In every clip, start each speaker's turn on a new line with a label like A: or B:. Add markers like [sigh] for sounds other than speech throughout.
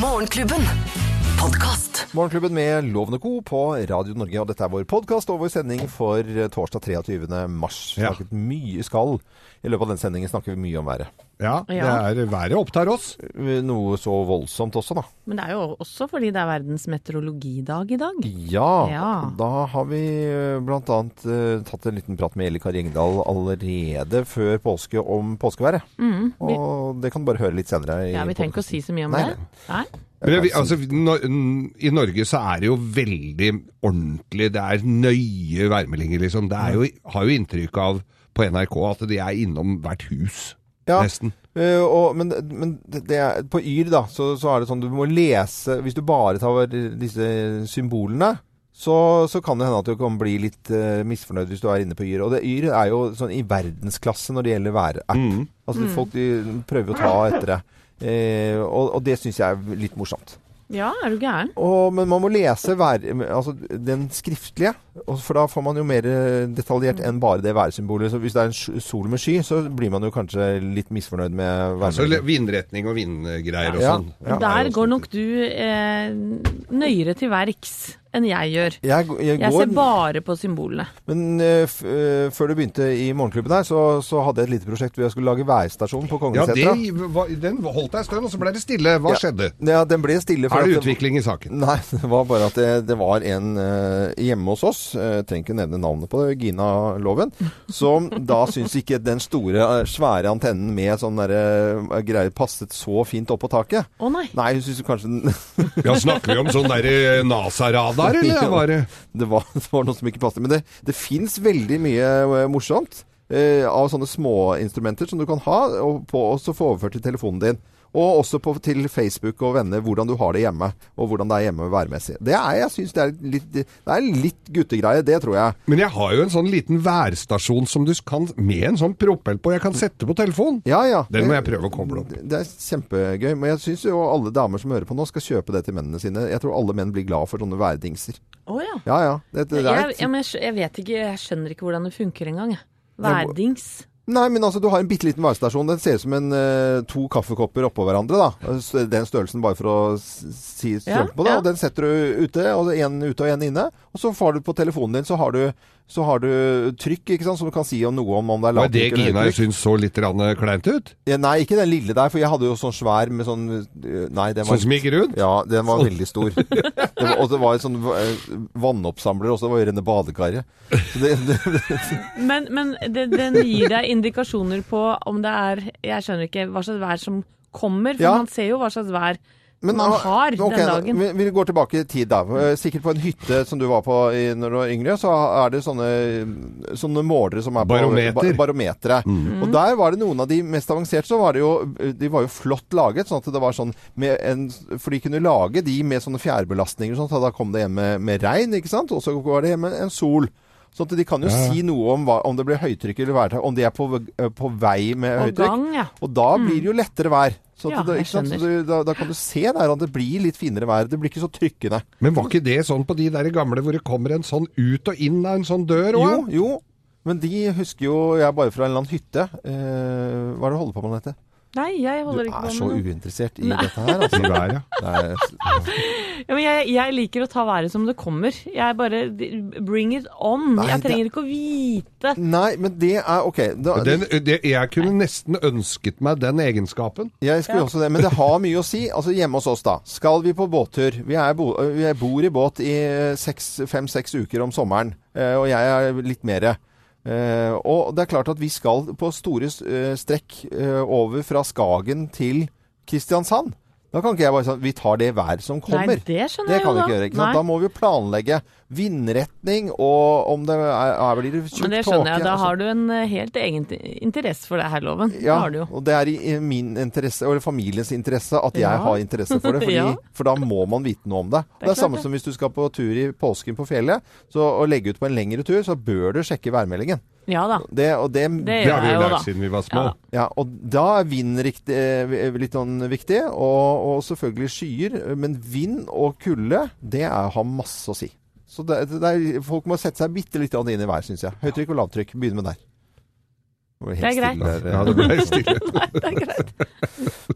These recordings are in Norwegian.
A: Morgenklubben. Podcast.
B: Morgenklubben med Lovende Co. på Radio Norge. Og dette er vår podkast og vår sending for eh, torsdag 23. mars.
C: Ja.
B: Snakket mye skall. I løpet av den sendingen snakker vi mye om været.
C: Ja, det er været opptar oss.
B: Noe så voldsomt også, da.
D: Men det er jo også fordi det er verdens meteorologidag i dag.
B: Ja,
D: Ja.
B: da har vi bl.a. blant annet eh, tatt en liten prat med Eli Kari Engdahl allerede før påske om påskeværet.
D: Mm, vi,
B: Og det kan du bare høre litt senere. i
D: ja, vi trenger ikke å si så mye om
B: Nei,
D: det. Nei.
C: Men vi- altså, no, I Norge så er det jo veldig ordentlig. Det er nøye værmeldinger, liksom. Det er jo, har jo inntrykk av på NRK at de er innom hvert hus,
B: Ja.
C: nesten.
B: Uh, og, men men er, på Yr da, så, så er det sånn du må lese Hvis du bare tar disse symbolene, så, så kan det hende at du kan bli litt uh, misfornøyd hvis du er inne på Yr. Og det, Yr er jo sånn i verdensklasse når det gjelder værapp.
C: Mm.
B: Altså Folk de prøver å ta etter det. Uh, og, og det syns jeg er litt morsomt.
D: Ja, er du gæren?
B: Og, men man må lese vær, altså den skriftlige, for da får man jo mer eh, detaljert enn bare det værsymbolet. Så hvis det er en sol med sky, så blir man jo kanskje litt misfornøyd med
C: Altså le- vindretning og vindgreier og
B: Ja,
C: sånn.
B: ja.
C: Er
D: Der går nok du eh, nøyere til verks enn jeg gjør.
B: Jeg, jeg
D: Jeg
B: går,
D: ser bare på symbolene.
B: men uh, f før du begynte i Morgenklubben her, så, så hadde jeg et lite prosjekt hvor jeg skulle lage værstasjon på
C: Ja, det, var- den holdt deg en stund, og så ble det stille. Hva
B: Ja.
C: skjedde?
B: Ja, den ble stille. for
C: Er det
B: at
C: utvikling i saken?
B: Nei, [laughs] det var bare at det, det var en uh, hjemme hos oss, uh, trenger ikke nevne navnet på det, Gina Loven, som da syns ikke den store, svære antennen med sånn derre uh, greier passet så fint opp på taket.
D: Å nei.
B: Nei, hun syns kanskje den,
C: Ja, Snakker vi om sånn der eh, NASA-radar, eller var [laughs] det
B: det, var, [laughs] det var noe som ikke passet. Men det, det fins veldig mye eh, morsomt eh, av sånne småinstrumenter som du kan ha, og, på, og så få overført til telefonen din. Og også på, til Facebook og venner hvordan du har det hjemme, og hvordan det er hjemme værmessig. Det er, jeg synes det er litt, det er litt guttegreie, det tror jeg.
C: Men jeg har jo en sånn liten værstasjon som du kan med en sånn propell på, jeg kan sette på telefonen.
B: Ja, ja.
C: Den må jeg prøve å koble opp.
B: Det er kjempegøy. Men jeg syns jo alle damer som hører på nå, skal kjøpe det til mennene sine. Jeg tror alle menn blir glad for sånne værdingser.
D: Å ja.
B: Ja, ja. Det, det, det er,
D: Jeg, ja men jeg, jeg vet ikke, jeg skjønner ikke hvordan det funker engang. jeg. Værdings.
B: Nei, men altså, du har en bitte liten værstasjon. Den ser ut som en, eh, to kaffekopper oppå hverandre. da. Den størrelsen bare for å si størrelsen
D: Ja,
B: på det.
D: ja.
B: Og den setter du ute, og en ute og en inne. Og så får du på telefonen din, så har du, så har du trykk, ikke sant, som du kan si noe om om det er
C: Var det Gina syns så litt kleint ut?
B: Ja, Nei, ikke den lille der, for jeg hadde jo sånn svær med sånn eh, Nei, den var
C: Sånn som gikk rundt?
B: Ja, den var veldig stor. [laughs] Det var, og det var en sånn eh, vannoppsamler også, det var jo rene badekaret. Det, det,
D: Men, men det, den gir deg indikasjoner på om det er Jeg skjønner ikke hva slags vær som kommer, for
B: Ja.
D: man ser jo hva slags vær
B: Men,
D: man har
B: okay,
D: den dagen.
B: Vi, vi går tilbake i tid, da. Eh, Sikkert på en hytte som du var på i, når du var yngre, så er det sånne, sånne målere som er på
C: Barometer.
B: ba- barometere. Og der var det noen av de mest avanserte, så var det jo De var jo flott laget, sånn at det var sånn med en For de kunne lage de med sånne fjærbelastninger, sånn at da kom det hjem med, med regn, ikke sant? Og så var det hjem med en sol. At de kan jo si noe om hva, om det blir høytrykk eller værtak, om de er på, på vei med
D: Og
B: høytrykk.
D: gang, ja.
B: Og da blir det jo lettere vær. Så,
D: Ja,
B: det, ikke sant? så du, da, da kan du se der at det blir litt finere vær. Det blir ikke så trykkende.
C: Men var ikke det sånn på de der gamle hvor det kommer en sånn ut og inn av en sånn dør
B: Jo,
C: òg?
B: jo. Men de husker jo jeg bare fra en eller annen hytte. Eh, hva er det du holder på med, Anette?
D: Nei, jeg
B: Du
D: holder ikke på
B: så
D: er så
B: uinteressert i dette her, altså.
C: Vær, ja.
B: Det
D: Ja, men jeg, jeg liker å ta været som det kommer. Jeg bare Bring it on.
B: Nei,
D: jeg
B: det-
D: trenger ikke å vite.
B: nei, men det er OK. Da,
C: Den, det, jeg kunne nesten ønsket meg den egenskapen.
B: Jeg skulle også det, men det har mye å si. Altså Hjemme hos oss, da. Skal vi på båttur? Vi, er bo, vi er- bor i båt i fem-seks uker om sommeren, eh, og jeg er litt mer. Eh, og det er klart at vi skal på store eh, strekk eh, over fra Skagen til Kristiansand. Da kan ikke jeg bare at vi tar det vær som kommer.
D: Nei, det skjønner
B: Det
D: jeg
B: kan
D: jo da.
B: gjøre. Da må vi jo planlegge vindretning, og om det er, er blir det tjukk
D: Men det skjønner jeg. Da
B: altså.
D: har du en eh, helt egen interesse for det her, Loven. Det
B: Ja,
D: har du jo.
B: og det er i min interesse, eller familiens interesse, at
D: Ja.
B: jeg har interesse for det. [laughs] Fordi,
D: Ja.
B: For da må man vite noe om det. Det er,
D: klart
B: samme
D: det.
B: som hvis du skal på tur i påsken på fjellet, så å legge ut på en lengre tur, så bør du sjekke værmeldingen.
D: Ja da.
B: Det, og det,
D: Det
C: Det
D: gjør
C: har vi
D: jeg
C: jo
D: da.
C: lært siden vi var små.
D: Ja.
B: ja, og da er vind riktig, eh, litt sånn viktig, og, og selvfølgelig skyer. Men vind og kulde, det er, har masse å si. Så det, det er, folk må sette seg bitte litt inn i været, syns jeg. Høytrykk og lavtrykk. Begynne med der. Det,
D: Det er greit.
B: stille.
C: Ja, det ble stille. [laughs]
D: nei, Det er greit.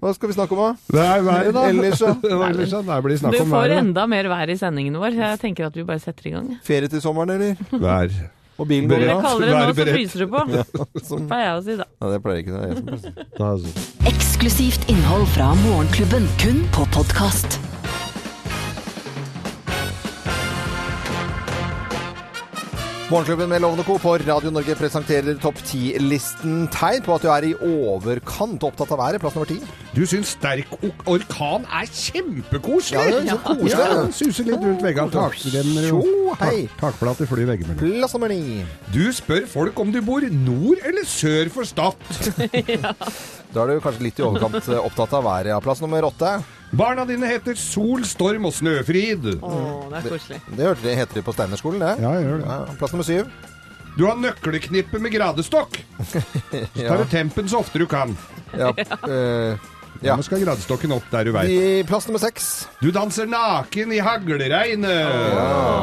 B: Hva skal vi snakke om, da?
C: Det er været, da.
B: Ellers, da?
C: Ellers. Det blir snakk
D: Du får enda mer vær i sendingen vår. Jeg tenker at vi bare setter i gang.
B: Ferie til sommeren, eller?
C: Vær.
B: Og bilen går bra?
D: kaller det nå, så fryser du på. [laughs]
B: Det
D: Pleier jeg å si, da.
B: Ja, det pleier ikke det.
A: Eksklusivt innhold fra Morgenklubben, kun på podkast.
B: Morgenklubben med Lovende Co. på Radio Norge presenterer topp 10-listen. Tegn på at du er i overkant opptatt av været. Plass nummer ti.
C: Du syns sterk ok- orkan er kjempekoselig?
B: Ja, det er så koselig.
C: Ja, suser litt rundt veggene. Takrenner og
B: hei.
C: tak, takplater flyr veggimellom.
B: Plass nummer ni.
C: Du spør folk om du bor nord eller sør for Stad. [laughs]
B: Da er du kanskje litt i overkant eh, opptatt av været. Ja. Plass nummer åtte.
C: Barna dine heter Sol, Storm og Snøfrid.
D: Åh, det er koselig.
B: Det hørte de, heter de på Steinerskolen, det.
C: Ja, jeg gjør det.
B: Ja, plass nummer syv.
C: Du har nøkkelknippe med gradestokk. [laughs] Så
B: Ja.
C: tar du tempen så ofte du kan.
B: Ja. [laughs] eh, ja.
C: Nå skal gradestokken opp der du veit.
B: I plass nummer seks.
C: Du danser naken i hagleregnet.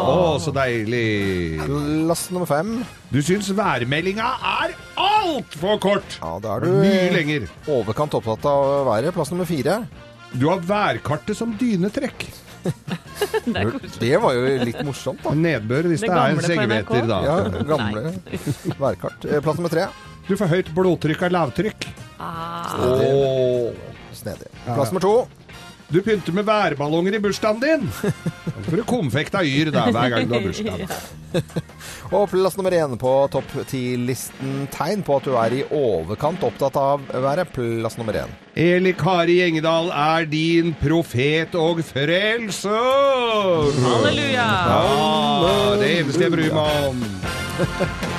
C: Å, så deilig.
B: Plass nummer fem.
C: Du syns værmeldinga er altfor kort.
B: Ja, da er du
C: Mye lenger.
B: overkant opptatt av været. Plass nummer fire.
C: Du har værkartet som dynetrekk. [laughs]
D: Det er.
B: Det var jo litt morsomt, da.
C: Nedbør hvis
D: Det
C: det, er en
D: NRK?
C: da.
B: Ja, gamle værkart. Eh, Plass nummer tre.
C: Du får høyt blodtrykk av lavtrykk.
D: Ah,
B: Snedig. Plass nummer to.
C: Du pynter med værballonger i bursdagen din. [laughs] Da får du konfekt av Yr da, hver gang du har bursdag. [laughs]
B: Og plass nummer én på topp ti-listen. Tegn på at du er i overkant opptatt av været. Plass nummer én.
C: Eli Kari Gjengedal er din profet og frelser.
D: halleluja!
C: Ja, det eneste jeg bryr meg om. [laughs]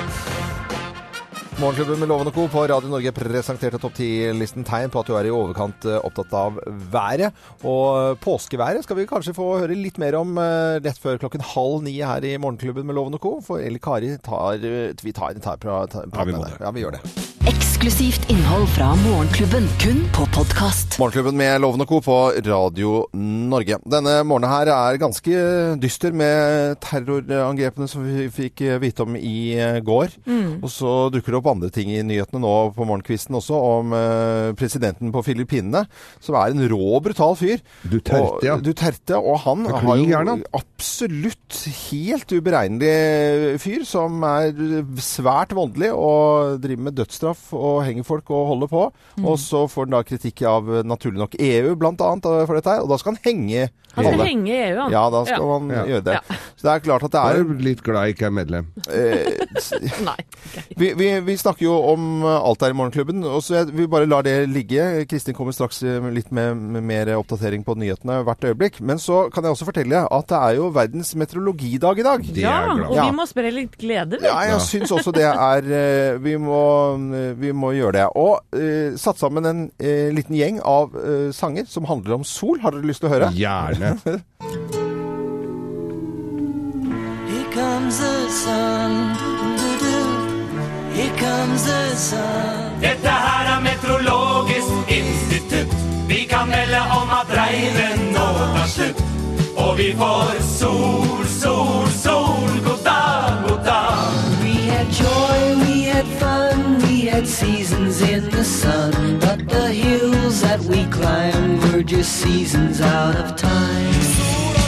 B: Morgenklubben med Lovende Co. på Radio Norge presenterte topp ti-listen tegn på at du er i overkant eh, opptatt av været. Og påskeværet skal vi kanskje få høre litt mer om eh, rett før klokken halv ni her i Morgenklubben med Lovende Co. For Eli Kari tar eh, Vi tar, tar, tar, tar,
C: tar, tar, tar,
B: tar, tar, tar,
C: det.
B: Ja, vi gjør det.
A: Eksklusivt innhold fra Morgenklubben, kun på podkast.
B: Morgenklubben med Lovende Co. på Radio Norge. Denne morgenen her er ganske dyster med terrorangrepene som vi fikk vite om i går. går. Og så dukker det opp andre ting i nyhetene nå på morgenkvisten også, om eh, presidenten på Filippinene, som er en rå, brutal fyr.
C: Duterte, ja.
B: Og, Duterte, og han har jo
C: gjerne.
B: absolutt helt uberegnelig fyr, som er svært voldelig og driver med dødsstraff og henger folk og holder på. Og så får han da kritikk av eh, naturlig nok EU blant annet eh, for dette her, og da skal han henge
D: Han skal
B: alle.
D: henge EU, han.
B: Ja, da skal
D: Ja.
B: man
C: Ja.
B: gjøre det.
D: Ja.
B: Så det er klart at det er
C: Jeg
B: er
C: litt glad jeg ikke er medlem.
B: eh, [laughs]
D: Nei.
B: vi, vi, vi snakker jo om alt her i Morgenklubben, og så vi bare lar det ligge. Kristin kommer straks litt med, med mer oppdatering på nyhetene hvert øyeblikk. Men så kan jeg også fortelle at det er jo verdens meteorologidag i dag.
D: Ja, og vi må spre litt glede, vi.
B: Ja, jeg syns også det er vi, må, vi må gjøre det. Og eh, satt sammen en eh, liten gjeng av eh, sanger som handler om sol. Har dere lyst til å høre?
C: Gjerne. [laughs]
E: Here comes the sun. Do-do. Here comes the sun.
F: Dette her er Meteorologisk institutt. Vi kan melde om at regnet nå tar slutt. Og vi får sol, sol.
E: The sun. But the hills that we climb were just seasons out of time. Sola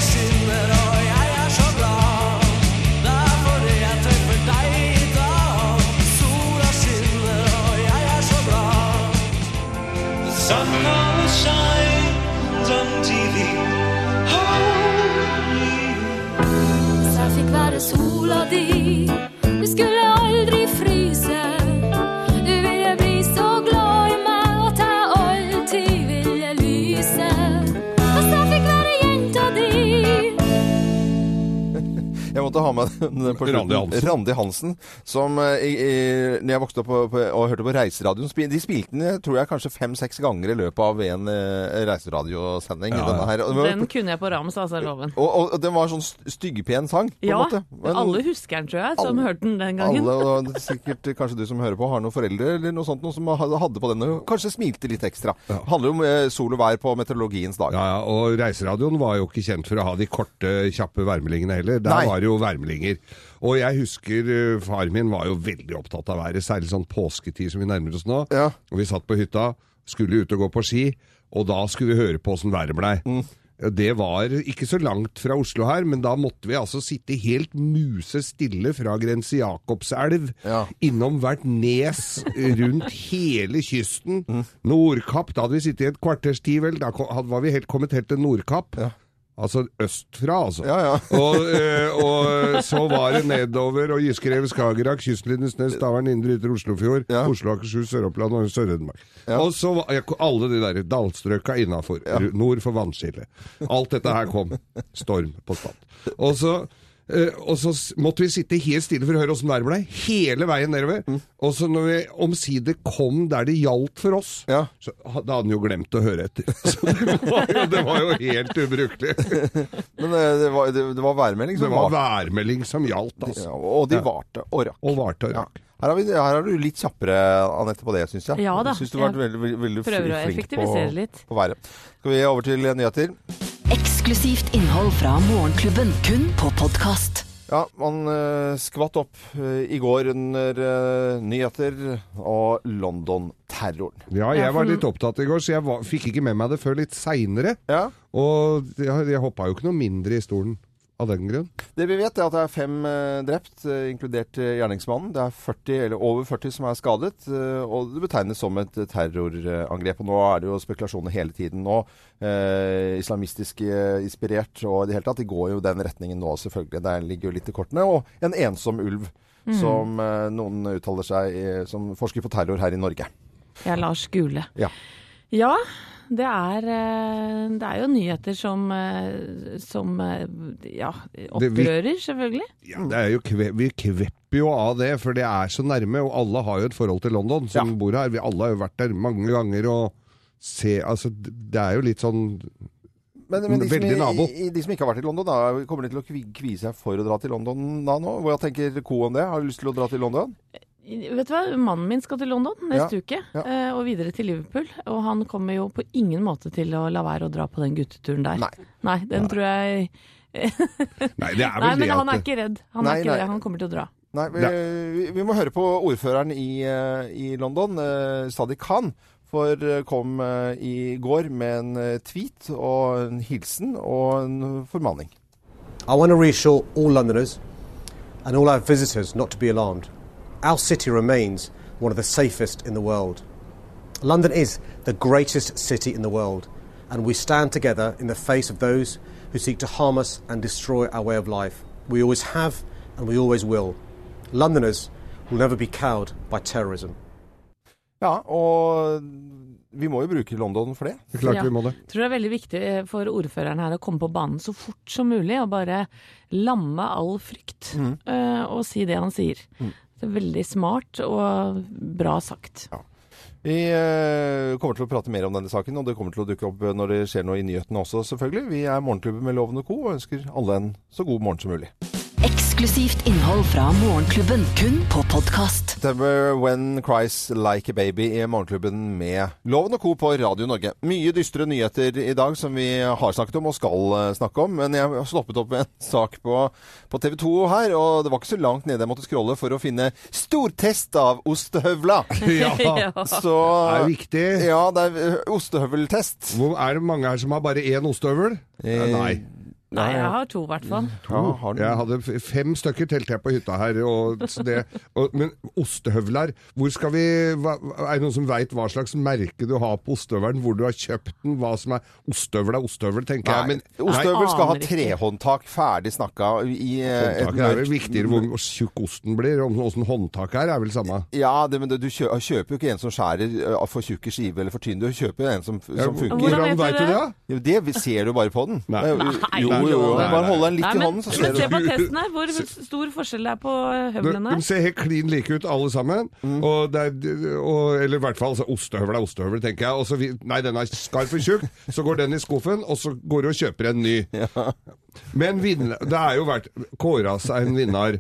E: skinner
B: ha med [laughs] den på slutten.
C: Randi Hansen.
B: Randi Hansen. Som eh, i, i, når jeg vokste opp på, på, og hørte på Reiseradioen De spilte den tror jeg kanskje fem-seks ganger i løpet av en eh, reiseradiosending.
C: Ja, ja.
B: Denne her. Og,
D: Den kunne jeg på rams, altså, loven.
B: og, og, og den var sånn st- styggpen sang, på
D: Ja,
B: en måte. Men-
D: alle husker den, tror jeg, som
B: Alle-
D: hørte den den gangen.
B: Alle, og er sikkert kanskje du som hører på, har noen foreldre eller noe sånt noe som hadde på denne, og kanskje smilte litt ekstra. Ja. handler om eh, sol og vær på meteorologiens dag.
C: Ja, ja, og Reiseradioen var jo ikke kjent for å ha de korte, kjappe værmeldingene heller. Der
B: Nei.
C: var det jo værmeldinger. Og jeg husker eh, far min var jo veldig opptatt av været, særlig sånn påsketid som vi nærmer oss nå.
B: Ja.
C: Og vi satt på hytta, skulle ut og gå på ski, og da skulle vi høre på åssen været blei. Det var ikke så langt fra Oslo her, men da måtte vi altså sitte helt musestille fra Grense Jakobselv,
B: Ja.
C: innom hvert nes rundt hele kysten. Nordkapp, da hadde vi sittet i et kvarters tid vel, da var vi helt, kommet helt til Nordkapp. Altså østfra, altså.
B: Ja, ja. [laughs]
C: Og, eh, og så var det nedover og Giskerev, Skagerrak, kystlinjen Snes, Stavern, Indre Ytre Oslofjord,
B: Ja.
C: Oslo, Akershus, Sør-Oppland og Sør-Hedmark. Og så var alle de der dalstrøka innafor, nord for vannskillet. Alt dette her kom. Storm på Stad. Og så og så måtte vi sitte helt stille for å høre åssen været ble, hele veien nedover.
B: Mm.
C: Og så når vi omsider kom der det gjaldt for oss,
B: Ja.
C: så da hadde han jo glemt å høre etter. [laughs] Så det var jo, det var jo helt ubrukelig. [laughs]
B: Men eh, det var, det, det var værmelding
C: Det
B: som
C: var værmelding som gjaldt, altså.
B: Ja, og de
C: Ja.
B: varte og rakk.
C: Og varte og
B: Ja. Her, har vi, her er du litt kjappere, Anette, på det, syns jeg.
D: Ja da.
B: Jeg du har vært veldig, veldig, veldig
D: prøver å effektivisere
B: på,
D: litt.
B: på været. Skal vi over til nyheter?
A: Eksklusivt innhold fra Morgenklubben, kun på podkast.
B: Ja, man eh, skvatt opp eh, i går under eh, nyheter og London-terroren.
C: Ja, jeg var litt opptatt i går, så jeg var, fikk ikke med meg det før litt seinere.
B: Ja.
C: Og jeg, jeg hoppa jo ikke noe mindre i stolen av den grunn.
B: Det vi vet er at det er fem eh, drept, eh, inkludert eh, gjerningsmannen. Det er 40, eller over 40 som er skadet, eh, og det betegnes som et terrorangrep. Og nå er det jo spekulasjoner hele tiden nå, eh, islamistisk eh, inspirert og i det hele tatt. De går jo den retningen nå, selvfølgelig. Der ligger jo litt i kortene. Og en ensom ulv, som eh, noen uttaler seg i, som forsker på terror her i Norge.
D: Ja, Lars Gule.
B: Ja.
D: Ja, det er, eh, det er jo nyheter som, eh, som eh, ja,
C: Det vi-
D: opprører, selvfølgelig.
C: Ja, det er jo kve, vi kvepper jo av det, for det er så nærme, og alle har jo et forhold til London som
B: Ja.
C: bor her. Vi alle har jo vært der mange ganger og se, altså, det er jo litt sånn
B: Men, men de, som, i- de som ikke har vært i London, da, kommer de til å kvi- kvie seg for å dra til London da nå? Hva tenker Co om det? Har du lyst til å dra til London?
D: Vet du hva, mannen min skal til London neste uke,
B: ja.
D: eh, og videre til Liverpool. Og han kommer jo på ingen måte til å la være å dra på den gutteturen der.
B: Nei.
D: den tror jeg [laughs]
C: Nei, det er vel
D: Nei,
C: det
D: men han er ikke redd. Han
B: Nei,
D: er ikke redd. Han kommer til å dra.
B: Nei, vi, vi, vi må høre på ordføreren i, eh, i London, eh, Sadiq Khan. For kom i går med en tweet og en hilsen og en formaning.
G: I want to reassure all Londoners and all our visitors not to be alarmed. Our city remains one of the safest in the world. London is the greatest city in the world, and we stand together in the face of those who seek to harm us and destroy our way of life. We always have, and we always will. Londoners will never be cowed by terrorism.
B: Ja, og vi må jo bruke London for det.
C: Det er klart
D: Ja.
C: vi må det.
D: Jeg tror det er veldig viktig for ordføreren her å komme på banen så fort som mulig og bare lamme all frykt eh, og si det han sier. Det er veldig smart og bra sagt.
B: Vi eh, kommer til å prate mer om denne saken, og det kommer til å dukke opp når det skjer noe i nyhetene også, selvfølgelig. Vi er Morgenklubben med Loven og Co. og ønsker alle en så god morgen som mulig.
A: Eksklusivt innhold fra Morgenklubben, kun på podkast.
B: September When Cries Like a Baby i Morgenklubben med Loven og Co. på Radio Norge. Mye dystre nyheter i dag som vi har snakket om og skal eh, snakke om. Men jeg har stoppet opp med en [laughs] sak på, på TV 2 her, og det var ikke så langt nede jeg måtte scrolle for å finne stortest av ostehøvla. [laughs] [laughs]
C: Ja,
B: Så
C: det er viktig.
B: Ja, det er eh, ostehøveltest.
C: Hvor er det mange her som har bare én ostehøvel?
B: Eh,
C: Nei.
D: Nei, jeg har to, i hvert fall. [laughs]
B: Ja, har.
C: Jeg hadde fem stykker telte jeg på hytta her. Og det, og, men ostehøvler Hvor skal vi hva, Er det noen som veit hva slags merke du har på ostehøvelen? Hvor du har kjøpt den? Hva som er Ostehøvel er ostehøvel, tenker jeg.
B: Nei,
C: Men
B: ostehøvel skal ha trehåndtak ferdig snakka i eh,
C: håndtaket er vel viktigere hvor tjukk osten blir. Om åssen håndtaket er, er vel samme.
B: Ja, det, men det, du kjø, kjøper jo ikke en som skjærer uh, for tjukke skive eller for tynne. Du kjøper en som, som funker.
D: Hvordan
C: Hvordan
D: vet du
C: veit du
D: det?
B: Ja, det ser du bare på den.
C: Nei.
B: Er jo-
D: Nei,
B: jo, jo, Bare
C: nei.
B: hold den litt
D: Nei,
B: i
D: men,
B: hånden, så
D: men
B: du.
D: se på testen her, hvor [laughs] stor forskjell det er på
C: De,
D: høvlene.
C: de ser helt klin like ut alle sammen. Og det er, og, eller i hvert fall altså, ostehøvel er ostehøvel, tenker jeg. Også, nei, den er skarp og tjukk. Så går den i skuffen, og så går du og kjøper en ny. Men vinner, det er jo vært kåra seg en vinner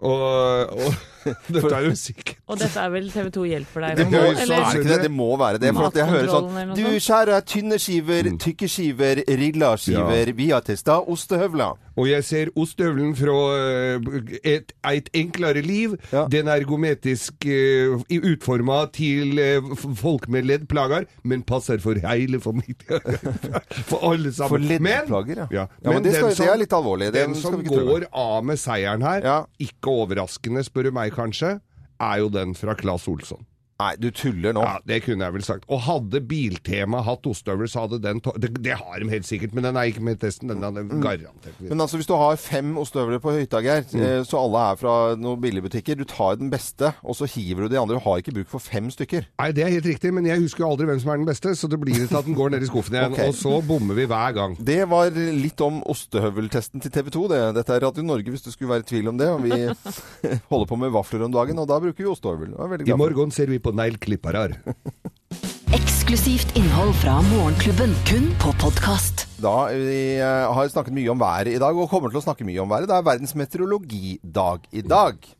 C: Og, og [laughs] dette er jo sikkert
D: Og dette er vel TV 2 hjelper deg
B: Det
D: må,
B: må,
D: Så
B: er det ikke det? Det må være det. For at jeg hører sånn Du kjære, tynne skiver, tykke skiver, rigla skiver, vi har testa ostehøvler.
C: Og jeg ser ostehøvelen fra eh, et, et enklere liv.
B: Ja.
C: Den er ergometisk uh, utforma til uh, folk med leddplager, men passer for hele familien. [laughs] for alle sammen.
B: For leddplager, ja.
C: ja.
B: Ja, men det skal-
C: som,
B: det er litt alvorlig.
C: Den,
B: Den
C: som
B: ikke
C: går av med seieren her,
B: Ja.
C: Ikke overraskende spør du meg kanskje, er jo den fra Claes Olsson.
B: Nei, du tuller nå.
C: Ja, Det kunne jeg vel sagt. Og hadde Biltema hatt ostehøvel, så hadde den det, det har de helt sikkert, men den er ikke med i testen. Den er garantert
B: Men altså, hvis du har fem ostehøvler på hytta, Geir,
C: Mm.
B: eh, så alle er fra noen billigbutikker, du tar den beste, og så hiver du de andre. Du har ikke bruk for fem stykker.
C: Nei, det er helt riktig, men jeg husker jo aldri hvem som er den beste, så det blir til at den går ned i skuffen igjen. [laughs]
B: okay.
C: Og så bommer vi hver gang.
B: Det var litt om ostehøveltesten til TV 2. Det. Dette er Radio Norge, hvis du skulle være i tvil om det. Og vi [laughs] holder på med vafler om dagen, og da bruker vi ostehøvel.
C: I morgen ser vi på negleklippere.
A: Eksklusivt innhold fra Morgenklubben, kun på podkast.
B: Da vi eh, har snakket mye om været i dag, og kommer til å snakke mye om været. Det er verdens meteorologidag i dag.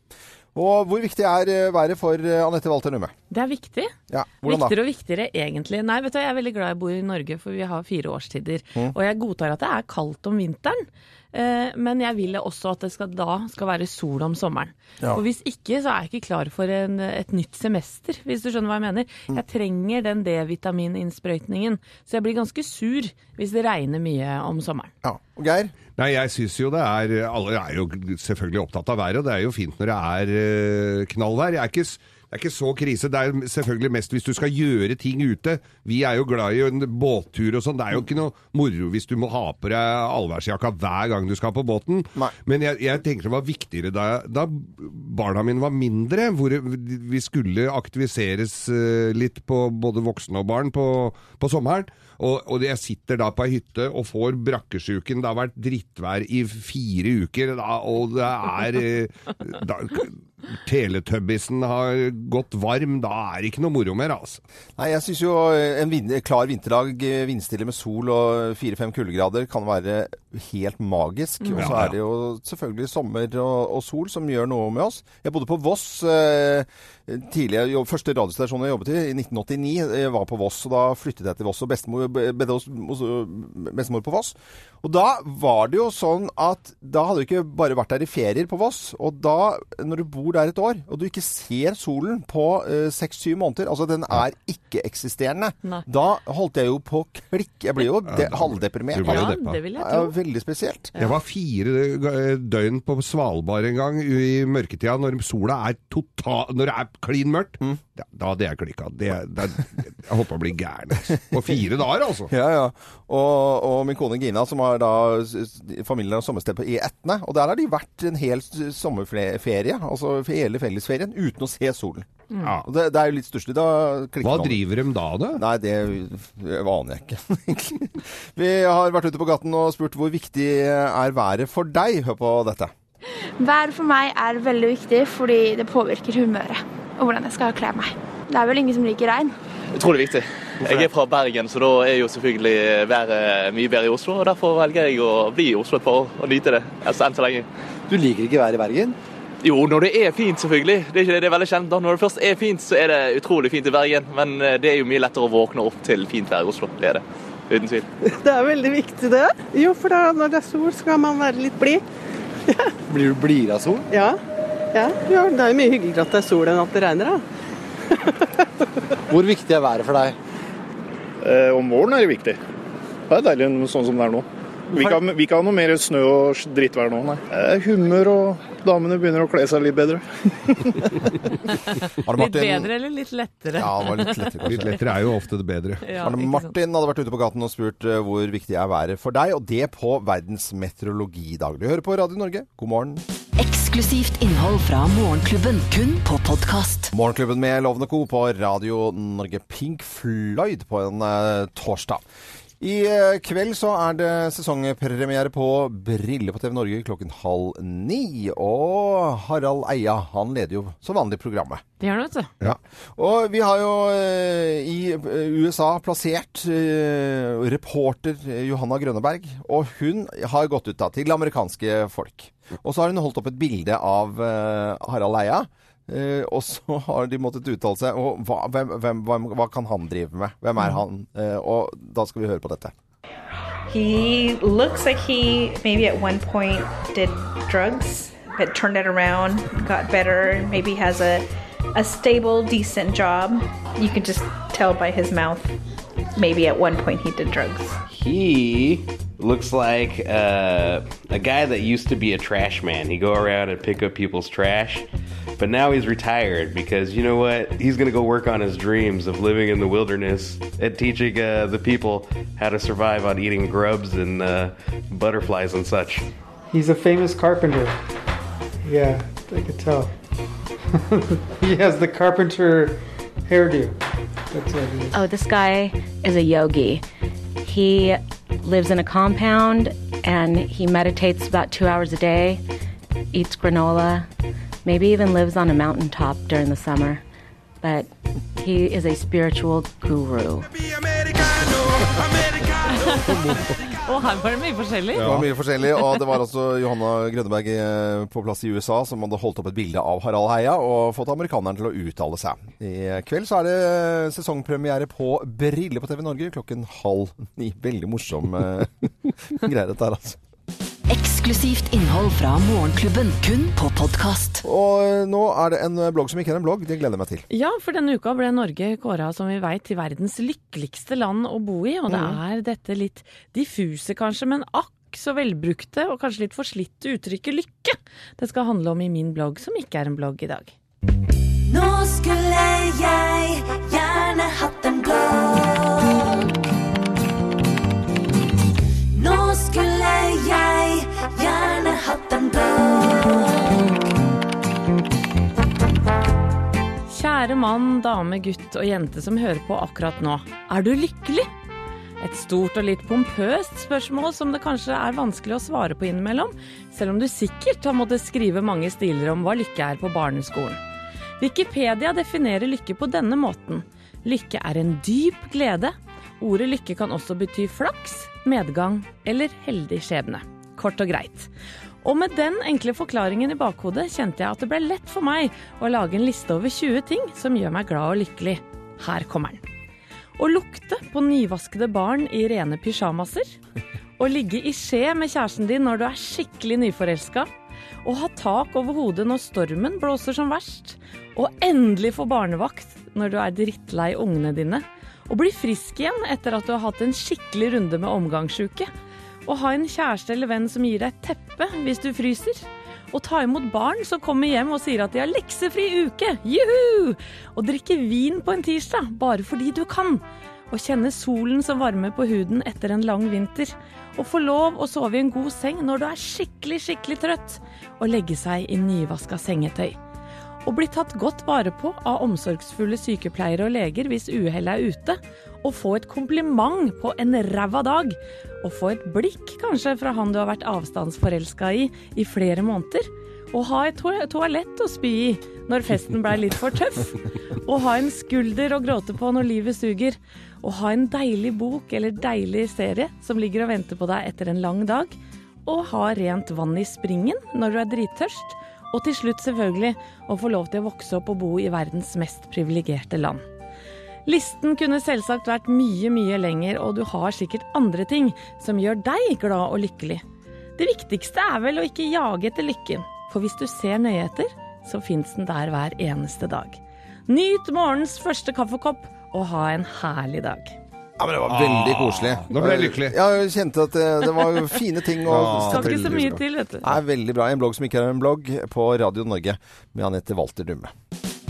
B: Og hvor viktig er eh, været for eh, Anette Walter Numme?
D: Det er viktig.
B: Ja, hvordan da?
D: Viktigere og viktigere, egentlig. Nei, vet du, jeg er veldig glad jeg bor i Norge, for vi har fire årstider.
B: Mm.
D: Og jeg godtar at det er kaldt om vinteren. Eh, Men jeg vil også at det skal, da skal være sol om sommeren.
B: Ja.
D: Og hvis ikke, så er jeg ikke klar for en, et nytt semester, hvis du skjønner hva jeg mener.
B: Mm.
D: Jeg trenger den D-vitamininnsprøytningen. Så jeg blir ganske sur hvis det regner mye om sommeren.
B: Ja. Og Geir?
C: Nei, jeg syns jo det er Alle er jo selvfølgelig opptatt av været, og det er jo fint når det er eh, knallvær. Jeg er ikke, er ikke så krise. Det er selvfølgelig mest hvis du skal gjøre ting ute. Vi er jo glad i en båttur og sånn. Det er jo ikke noe moro hvis du må ha på deg allværsjakka hver gang du skal på båten.
B: Nei.
C: Men jeg, jeg tenker det var viktigere da, da barna mine var mindre, hvor vi skulle aktiviseres eh, litt på både voksne og barn på, på sommeren. Og, og jeg sitter da på ei hytte og får brakkesjuken. Det har vært drittvær i fire uker, da, og det er eh, da, Teletubbiesen har gått varm. Da er det ikke noe moro mer, altså.
B: Nei, jeg syns jo eh, en vin klar vinterdag, eh, vindstille med sol og fire-fem kuldegrader, kan være helt magisk. Og så er det jo selvfølgelig sommer og, og sol som gjør noe med oss. Jeg bodde på Voss eh, tidlig. Første radiostasjon jeg jobbet i, i 1989, jeg var på Voss. Og da flyttet jeg til Voss, og bestemor bestemor på Voss. Og da var det jo sånn at da hadde du ikke bare vært der i ferier på Voss. Og da, når du bor der et år, og du ikke ser solen på seks-syv måneder, altså den er ikke-eksisterende, da holdt jeg jo på klikk. Jeg blir jo de, halvdeprimert.
D: Ja, det vil jeg tro.
B: veldig spesielt.
C: Jeg var fire eh, døgn på Svalbard en gang i mørketida, når sola er total Når det er klin mørkt. Da, da hadde jeg klikka. Det, det, jeg holdt på å bli gæren. På fire dager, altså.
B: Ja, ja. Og, og min kone Gina, som har da familien har sommersted på E18, og der har de vært en hel sommerferie, altså hele fellesferien, uten å se solen.
C: Ja.
B: Det, det er jo litt stusslig.
C: Hva driver de da, da?
B: Nei, det aner jeg ikke, [laughs] egentlig. Vi har vært ute på gaten og spurt hvor viktig er været for deg. Hør på dette.
H: Været for meg er veldig viktig fordi det påvirker humøret og hvordan jeg skal kle meg. Det er vel ingen som liker regn.
I: Utrolig viktig. Jeg er fra Bergen, så da er jo selvfølgelig været mye bedre i Oslo. og Derfor velger jeg å bli i Oslo et par år og nyte det altså, enn så lenge.
J: Du liker ikke været i Bergen?
I: Jo, når det er fint, selvfølgelig. Det er ikke det, det er veldig kjent. da. Når det først er fint, så er det utrolig fint i Bergen. Men eh, det er jo mye lettere å våkne opp til fint vær i Oslo. Det er det. Uten tvil. [laughs]
K: Det er veldig viktig det. Jo, for da, når det er sol, skal man være litt blid. [laughs]
J: Blir du blidere av sol?
K: Ja. ja. ja. Det er jo mye hyggeligere at det er sol enn at det regner, da. [laughs]
J: Hvor viktig er været for deg?
L: Eh, om våren er det viktig. Det er deilig sånn som det er nå. Vi kan, vi kan ha noe mer snø og drittvær nå, nei. Eh, humør og damene begynner å kle seg litt bedre.
B: Arne
D: Litt bedre eller litt lettere?
B: Ja, det var litt lettere. kanskje.
C: Litt lettere er jo ofte det bedre.
D: Ja,
B: Arne. Martin hadde vært ute på gaten og spurt eh, hvor viktig er været for deg, og det på Verdens meteorologidag. Du hører på Radio Norge. God morgen.
A: Eksklusivt innhold fra Morgenklubben, kun på podkast.
B: Morgenklubben med Lovende Co. på Radio Norge. Pink Floyd på en uh, torsdag. I eh, kveld så er det sesongpremiere på Brille på TV Norge klokken halv ni. Og Harald Eia, han leder jo som vanlig programmet.
D: Det gjør han, vet du.
B: Ja. Og vi har jo eh, i eh, USA plassert reporter Johanna Grønneberg. Og hun har gått ut da til amerikanske folk. Og så har hun holdt opp et bilde av Harald Eia. Eh, og så [laughs] har de måttet uttale seg. Og hva, hvem, hvem, hva kan han drive med? Hvem er han? Eh, og da skal vi høre på dette.
M: He looks like he maybe at one point did drugs, but turned it around, got better, maybe has a, a stable, decent job. You can just tell by his mouth. Maybe at one point he did drugs.
N: He looks like uh, a guy that used to be a trash man. He'd go around and pick up people's trash, but now he's retired because you know what? He's going to go work on his dreams of living in the wilderness and teaching uh, the people how to survive on eating grubs and uh, butterflies and such.
O: He's a famous carpenter. Yeah, I could tell. [laughs] he has the carpenter hairdo. That's what he is.
P: Oh, this guy is a yogi. He lives in a compound and he meditates about two hours a day, eats granola, maybe even lives on a mountaintop during the summer. But he is a spiritual guru. [laughs]
D: Og her var det mye forskjellig.
B: Det var mye forskjellig, og det var altså Johanna Grønneberg eh, på plass i USA som hadde holdt opp et bilde av Harald Heia og fått amerikaneren til å uttale seg. I kveld så er det sesongpremiere på Brille på TV Norge klokken halv ni. Veldig morsom [laughs] greier greie dette her, altså.
A: Eksklusivt innhold fra Morgenklubben, kun på podkast.
B: Og eh, nå er det en blogg som ikke er en blogg. Det gleder jeg meg til.
D: Ja, for denne uka ble Norge kåra, som vi veit, til verdens lykkeligste land å bo i. Og det
B: Mhm.
D: er dette litt diffuse, kanskje, men akk så velbrukte og kanskje litt forslitte uttrykket lykke det skal handle om i min blogg, som ikke er en blogg i dag.
E: Nå skulle jeg gjerne hatt en blogg.
D: Kjære mann, dame, gutt og jente som hører på akkurat nå. Er du lykkelig? Et stort og litt pompøst spørsmål som det kanskje er vanskelig å svare på innimellom, selv om du sikkert har måttet skrive mange stiler om hva lykke er på barneskolen. Wikipedia definerer lykke på denne måten. Lykke er en dyp glede. Ordet lykke kan også bety flaks, medgang eller heldig skjebne. Kort og greit. Og med den enkle forklaringen i bakhodet kjente jeg at det ble lett for meg å lage en liste over 20 ting som gjør meg glad og lykkelig. Her kommer den. Å lukte på nyvaskede barn i rene pysjamaser. Å ligge i skje med kjæresten din når du er skikkelig nyforelska. Å ha tak over hodet når stormen blåser som verst. Å endelig få barnevakt når du er drittlei ungene dine. Å bli frisk igjen etter at du har hatt en skikkelig runde med omgangssjuke. Å ha en kjæreste eller venn som gir deg et teppe hvis du fryser. Å ta imot barn som kommer hjem og sier at de har leksefri uke. Juhu! Å drikke vin på en tirsdag bare fordi du kan. Å kjenne solen som varmer på huden etter en lang vinter. Å få lov å sove i en god seng når du er skikkelig, skikkelig trøtt. Å legge seg i nyvaska sengetøy. Å bli tatt godt vare på av omsorgsfulle sykepleiere og leger hvis uhellet er ute. Å få et kompliment på en ræva dag. Å få et blikk kanskje fra han du har vært avstandsforelska i i flere måneder. Å ha et to toalett å spy i når festen blei litt for tøff. [laughs] Å ha en skulder å gråte på når livet suger. Å ha en deilig bok eller deilig serie som ligger og venter på deg etter en lang dag. Å ha rent vann i springen når du er drittørst. Og til slutt selvfølgelig å få lov til å vokse opp og bo i verdens mest privilegerte land. Listen kunne selvsagt vært mye, mye lenger, og du har sikkert andre ting som gjør deg glad og lykkelig. Det viktigste er vel å ikke jage etter lykken, for hvis du ser nøye etter, så fins den der hver eneste dag. Nyt morgens første kaffekopp, og ha en herlig dag.
B: Ja, men Det var veldig
C: Ah,
B: koselig.
C: nå ble jeg lykkelig.
B: Ja, jeg kjente at det, det var fine ting. å sette
D: Skal ikke så mye til, vet du.
B: Det er veldig bra. En blogg som ikke er en blogg, på Radio Norge med Anette Walter Dumme.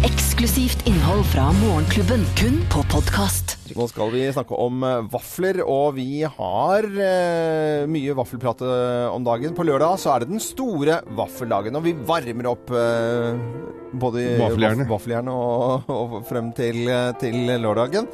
A: Eksklusivt innhold fra Morgenklubben, kun på podkast.
B: Nå skal vi snakke om eh, vafler, og vi har eh, mye vaffelprat eh, om dagen. På lørdag så er det den store vaffeldagen, og vi varmer opp eh, både
C: Vaffeljernet.
B: vaff- og, og frem til, eh, til lørdagen.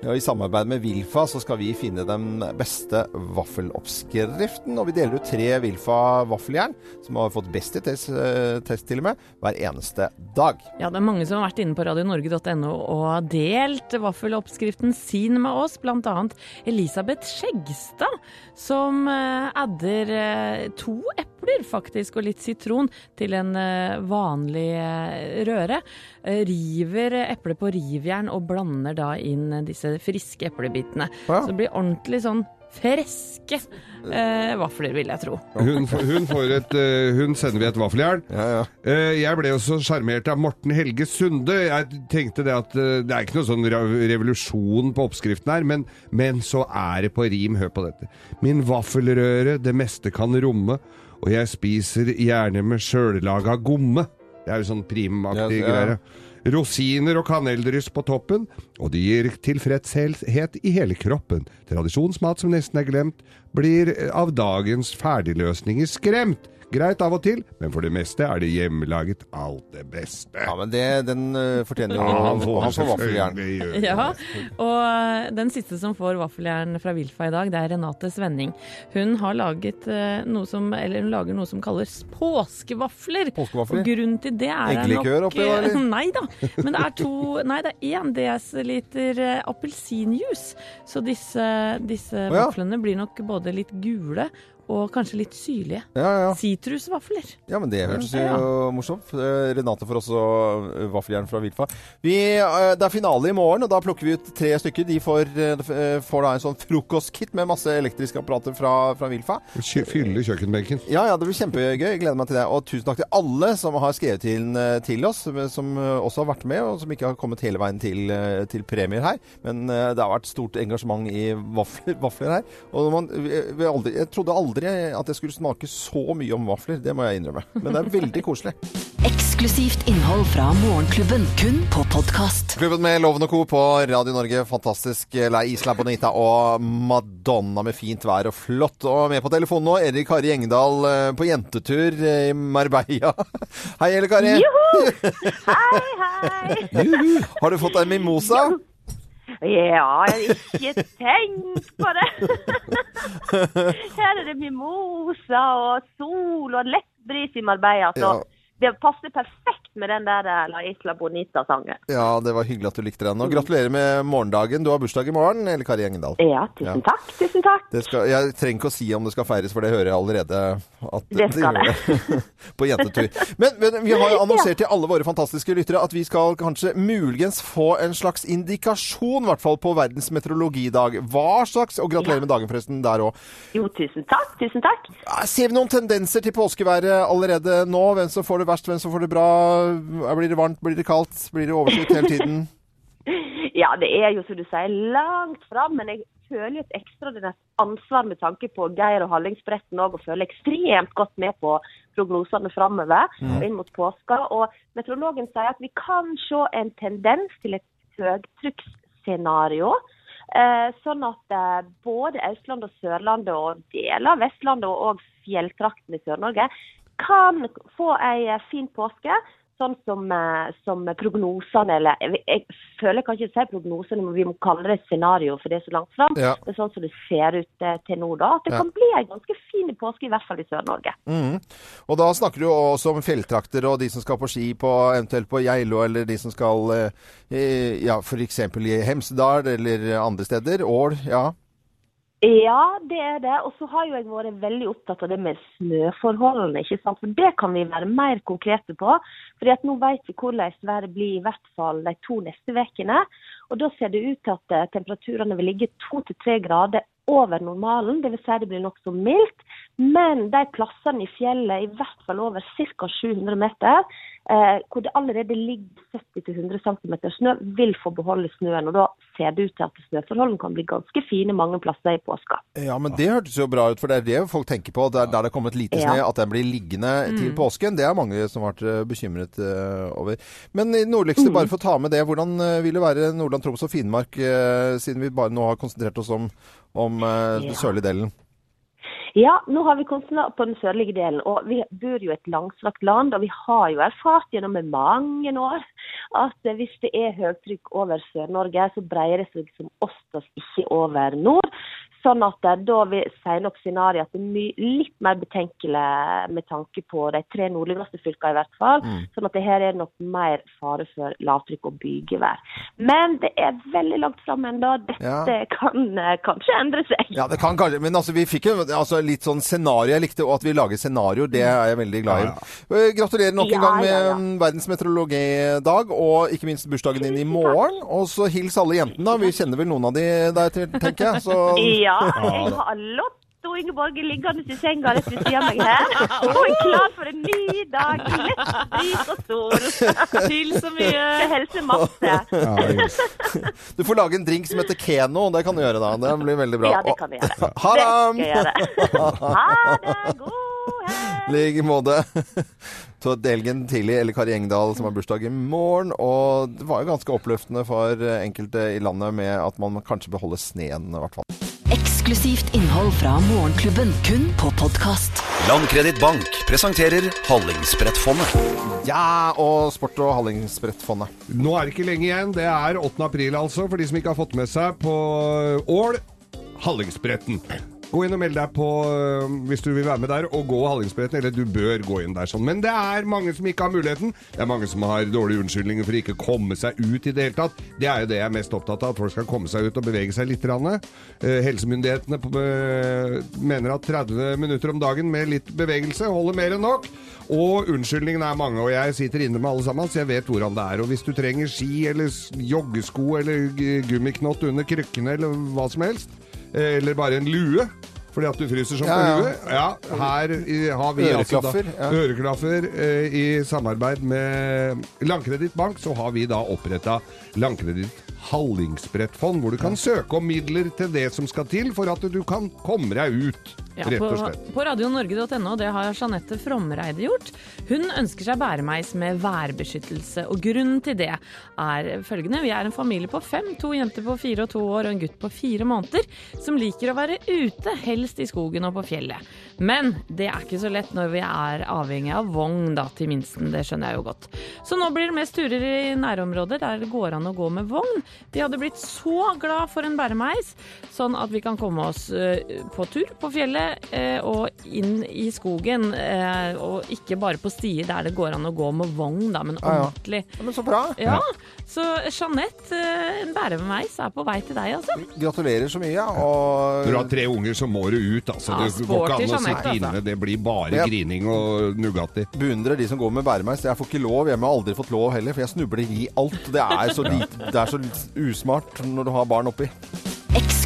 B: Ja, I samarbeid med Vilfa så skal vi finne den beste vaffeloppskriften. Og vi deler ut tre Vilfa vaffeljern, som har fått best i test, eh, test til og med, hver eneste dag.
D: Ja, det er mange som har vært inne på radionorge.no og delt vaffeloppskriften sin med oss, bl.a. Elisabeth Skjegstad, som eh, adder eh, to epler faktisk og litt sitron til en eh, vanlig eh, røre. Eh, River eplet på rivjern og blander da inn disse friske eplebitene.
C: Ja.
D: Så det blir ordentlig sånn Freske eh, vafler, vil jeg tro.
C: Hun, hun, får et, hun sender vi et vaffeljern. Eh, jeg ble jo så sjarmert av Morten Helge Sunde. Jeg tenkte det at det er ikke noe sånn revolusjon på oppskriften her, men, men så er det på rim. Hør på dette. Min vaffelrøre det meste kan romme, og jeg spiser gjerne med sjøllaga gomme. Det er jo sånn primaktig
B: Ja, ja.
C: Rosiner og kaneldryss på toppen, og det gir tilfredshet i hele kroppen. Tradisjonsmat som nesten er glemt, blir av dagens ferdigløsninger skremt. Greit av og til, men for det meste er det hjemmelaget alt det beste.
B: Ja, men det, den eh, fortjener jo
C: Ja,
B: han,
C: får
B: han får vaffeljern.
D: Ja, og eh, den siste som får vaffeljern fra Wilfa i dag, det er Renate Svenning. Hun har laget eh, noe som, eller hun lager noe som kalles påskevafler.
B: Påskevafler?
D: Og grunnen til det er
B: Eggelikør
D: nok
B: oppi der, eller? [laughs]
D: Nei da, men det er to Nei, det er én desiliter appelsinjuice. Så disse, disse
B: ja.
D: vaflene blir nok både litt gule og kanskje litt syrlige.
B: Ja, ja.
D: Sitrusvafler.
B: Ja, men det hørtes jo
D: Ja.
B: morsomt. Eh, Renate får også eh, vaffeljern fra Wilfa. Vi, eh, det er finale i morgen, og da plukker vi ut tre stykker. De får, får da en sånn frokostkit med masse elektriske apparater fra, fra Wilfa.
C: Kjø- Fylle kjøkkenbenken.
B: Ja, ja, det blir kjempegøy. Gleder meg til det. Og tusen takk til alle som har skrevet til, til oss, som også har vært med, og som ikke har kommet hele veien til, til premier her. Men det har vært stort engasjement i vafler, vafler her. Og man, vi, vi aldri, jeg trodde aldri at jeg skulle smake så mye om vafler. Det må jeg innrømme. Men det er veldig koselig. [laughs]
A: Eksklusivt innhold fra Morgenklubben, kun på podkast.
B: Klubben med Loven og Co. på Radio Norge. Fantastisk. lei Isla Bonita og Madonna med fint vær og flott. Og med på telefonen nå, Erik Kari Engdahl eh, på jentetur eh, i Marbella. [laughs] Hei, Elle Kari. [laughs]
Q: Hei, hei.
B: Har du fått deg mimosa?
Q: Ja, ikke tenkt på det. [laughs] Her er det mimosa og sol og lett bris i Marbella. Så
B: Ja.
Q: Det passer perfekt med den der eh, La Isla Bonita-sangen.
B: Ja, det var hyggelig at du likte den. Og gratulerer med morgendagen. Du har bursdag i morgen, eller Kari Engendal?
Q: Ja, tusen takk. Tusen takk.
B: Det skal, jeg trenger ikke å si om det skal feires, for det hører jeg allerede at
Q: Det skal
B: gjør det. [laughs] på jentetur. Men, men vi har jo [laughs] annonsert til alle våre fantastiske lyttere at vi skal kanskje muligens få en slags indikasjon, i hvert fall på verdens meteorologidag. Hva slags Og gratulerer med dagen, forresten, der òg.
Q: Jo, tusen takk. Tusen takk.
B: Ser vi noen tendenser til påskeværet allerede nå? Hvem som får det verst, hvem som får det bra? Blir det varmt, blir det kaldt? Blir det overskyet hele tiden? [laughs]
Q: Ja, det er jo som du sier langt fram, men jeg føler et ekstraordinært ansvar med tanke på Geir og Hallingsbretten òg, og føler ekstremt godt med på prognosene framover
R: Mm.
Q: inn mot påska. Og meteorologen sier at vi kan se en tendens til et høytrykksscenario. Eh, sånn at eh, både Østlandet og Sørlandet og deler av Vestlandet og også fjelltraktene i Sør-Norge kan få ei eh, fin påske. Sånn som, eh, som prognosene, eller jeg, jeg føler jeg kan ikke si prognosene, men vi må kalle det scenario, for det er så langt fram.
B: Ja.
Q: Men sånn som det ser ut eh, til nå, da. At det
B: Ja.
Q: kan bli ei ganske fin påske, i hvert fall i Sør-Norge.
B: Mm. Og da snakker du også om fjelltrakter og de som skal på ski, på, eventuelt på Geilo, eller de som skal ja, f.eks. i Hemsedal eller andre steder. Ål, ja.
Q: Ja, det er det. Og så har jo jeg vært veldig opptatt av det med snøforholdene. ikke sant? For det kan vi være mer konkrete på. Fordi at nå vet vi hvordan været blir i hvert fall de to neste ukene. Og da ser det ut til at eh, temperaturene vil ligge to til tre grader over normalen. Dvs. Si det blir nokså mildt. Men de plassene i fjellet, i hvert fall over ca. 700 meter, eh, hvor det allerede ligger 70-100 cm snø, vil få beholde snøen. Og da ser det ut til at snøforholdene kan bli ganske fine mange plasser i påska.
B: Ja, men det hørtes jo bra ut, for det er det folk tenker på. Der, der det er kommet lite
Q: Ja.
B: snø, at den blir liggende til
Q: Mm.
B: påsken. Det er mange som har vært eh, bekymret uh, over. Men i nordligste,
Q: Mm.
B: bare for å ta med det, hvordan eh, vil det være Nordland, Troms og Finnmark, uh, siden vi bare nå har konsentrert oss om, om uh,
Q: Ja.
B: sørlige delen?
Q: Ja, nå har vi kommet på den sørlige delen, og vi bor jo i et langstrakt land. Og vi har jo erfart gjennom mange år at eh, hvis det er høytrykk over Sør-Norge, så breier det seg som oftest ikke over nord. Sånn at eh, da vi sier nok scenarioet at det er my- litt mer betenkelig med tanke på de tre nordligste fylkene i hvert fall.
B: Mm.
Q: Sånn at det her er nok mer fare for lavtrykk og bygevær. Men det er veldig langt fram ennå. Dette
B: Ja.
Q: kan uh, kanskje endre seg.
B: Ja, det kan kanskje, men altså, vi fikk jo altså, litt sånn scenario. Jeg likte og at vi lager scenarioer, det er jeg veldig glad i. Eh, Gratulerer nok en gang med
Q: ja, ja.
B: verdens meteorologidag, og ikke minst bursdagen din i morgen. Og så hils alle jentene, da. Vi kjenner vel noen av de der, tenker jeg. Så, [laughs]
Q: Ja, jeg har Lotto Ingeborg liggende i senga rett ved siden av meg her. Og er klar for en ny dag. Lett bris og sol.
D: Til så mye.
Q: Til helse masse.
B: du får lage en drink som heter Keno. Det kan du gjøre, da. Det blir veldig bra.
Q: Ja, det kan vi gjøre.
B: Ha
Q: Det
B: det!
Q: skal jeg gjøre. Ha det. God
B: I like måte. Så Delgen tidlig, eller Kari Engdahl som har bursdag i morgen. Og det var jo ganske oppløftende for enkelte i landet med at man kanskje beholder sneen, i hvert fall.
A: Eksklusivt innhold fra Morgenklubben, kun på podkast.
R: Landkreditt Bank presenterer Hallingsbrettfondet.
B: Ja, og Sport- og Hallingsbrettfondet.
C: Nå er det ikke lenge igjen. Det er 8. april, altså, for de som ikke har fått med seg på Ål. Hallingsbretten. Gå inn og meld deg på hvis du vil være med der, og gå Hallingsbretten. Eller du bør gå inn der sånn. Men det er mange som ikke har muligheten. Det er mange som har dårlige unnskyldninger for ikke å komme seg ut i det hele tatt. Det er jo det jeg er mest opptatt av, at folk skal komme seg ut og bevege seg litt. Eh, helsemyndighetene øh, mener at 30 minutter om dagen med litt bevegelse holder mer enn nok. Og unnskyldningene er mange, og jeg sitter inne med alle sammen, så jeg vet hvordan det er. Og hvis du trenger ski eller joggesko eller gummiknott under krykkene eller hva som helst, eh, eller bare en lue fordi at du fryser som
B: Ja,
C: på huet. Ja, her i, har vi
B: Øreklaffer,
C: altså da, øreklaffer eh, i samarbeid med Landkreditt Bank, så har vi da oppretta Landkreditt Hallingsbrettfond, hvor du kan søke om midler til det som skal til for at du kan komme deg ut,
D: Ja,
C: rett og slett.
D: på radionorge.no, det har Jeanette Fromreide gjort. Hun ønsker seg bæremeis med værbeskyttelse, og grunnen til det er følgende. Vi er en familie på fem, to jenter på fire og to år og en gutt på fire måneder, som liker å være ute, helst i skogen og på fjellet. Men det er ikke så lett når vi er avhengig av vogn da, til minsten, det skjønner jeg jo godt. Så nå blir det mest turer i nærområder der det går an å gå med vogn. De hadde blitt så glad for en bæremeis, sånn at vi kan komme oss eh, på tur på fjellet eh, og inn i skogen. eh, og ikke bare på stier der det går an å gå med vogn, da, men
B: Ja, ja. men så bra.
D: Ja, Så Jeanette, en bæremeis er på vei til deg, altså.
B: Gratulerer så mye. Og
C: Når du har tre unger, så må du ut. Altså.
D: Ja,
C: det går ikke an å sitte
D: altså.
C: inne. Det blir bare
B: Ja.
C: grining og Nugatti.
B: beundrer de som går med bæremeis. Jeg får ikke lov hjemme, har aldri fått lov heller, for jeg snubler i alt. Det er så, lite, det er så usmart når du har barn oppi.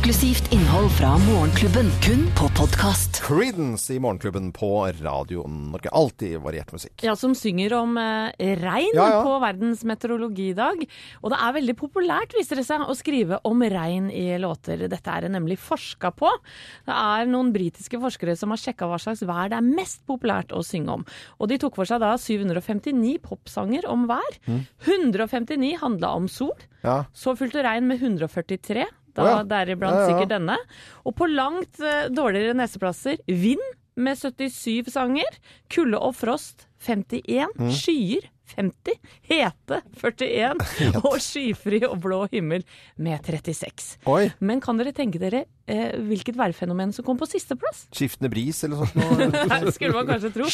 A: Eksklusivt innhold fra Morgenklubben, kun på podkast.
B: Creedence i Morgenklubben på Radio Norge. Alltid variert musikk.
D: Ja, Som synger om eh, regn
B: Ja, ja.
D: på verdens meteorologidag. Og det er veldig populært, viser det seg, å skrive om regn i låter. Dette er det nemlig forska på. Det er noen britiske forskere som har sjekka hva slags vær det er mest populært å synge om. Og de tok for seg da 759 popsanger om vær.
B: Mm.
D: 159 handla om sol.
B: Ja.
D: Så fulgte regn med 143, da
B: ja.
D: deriblant
B: Ja, ja.
D: sikkert denne. Og på langt uh, dårligere nesteplasser vind med 77 sanger, kulde og frost 51,
B: Mm.
D: skyer 50, hete 41 [laughs] og skyfri og blå himmel med 36.
B: Oi.
D: Men kan dere tenke dere eh, hvilket værfenomen som kom på sisteplass?
B: Skiftende bris eller [laughs] sånt noe?
D: Skulle man kanskje tro.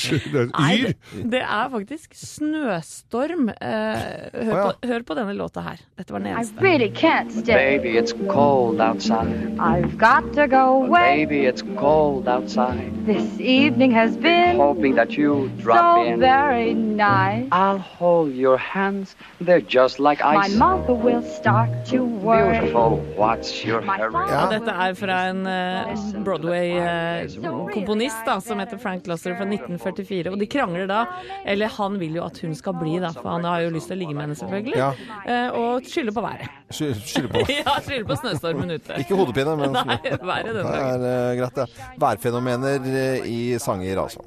D: Nei, det, det er faktisk snøstorm. Eh, hør,
B: oh, ja.
D: på, hør på denne låta her. Dette var den
S: I
D: eneste.
S: really can't stay.
T: Baby, it's cold outside.
S: I've got to go away.
T: Baby, it's cold outside.
S: This evening has been
T: Hoping that you drop
S: so
T: in.
S: very nice.
T: I'll hold your hands. They're just like ice.
S: My mother will start to worry.
T: Beautiful. What's your hurry?
D: Ja, dette er fra en uh, Broadway-komponist uh, som heter Frank Loesser fra 1944. Og de krangler da, eller han vil jo at hun skal bli, da, for han har jo lyst til å ligge med henne, selvfølgelig.
B: Ja.
D: Uh, og skylder på været.
B: Sky- Skylder på. [laughs] [laughs]
D: ja, skylder på snøstormen ute.
B: Ikke hodepine, men
D: Nei, været
B: det
D: den dagen.
B: er eh, greit, det. Værfenomener eh, i sanger, altså.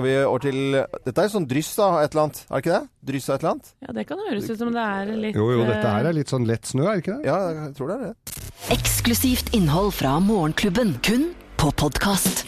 B: Skal vi over til Dette er jo sånn dryss av et eller annet, er det ikke det? Dryss av et eller annet?
D: Ja, det kan høres ut som det er litt
C: Jo, jo, dette her
D: eh,
C: er litt sånn lett snø, er det ikke det?
B: Ja, jeg tror det er det.
A: Eksklusivt innhold fra Morgenklubben, kun på podkast.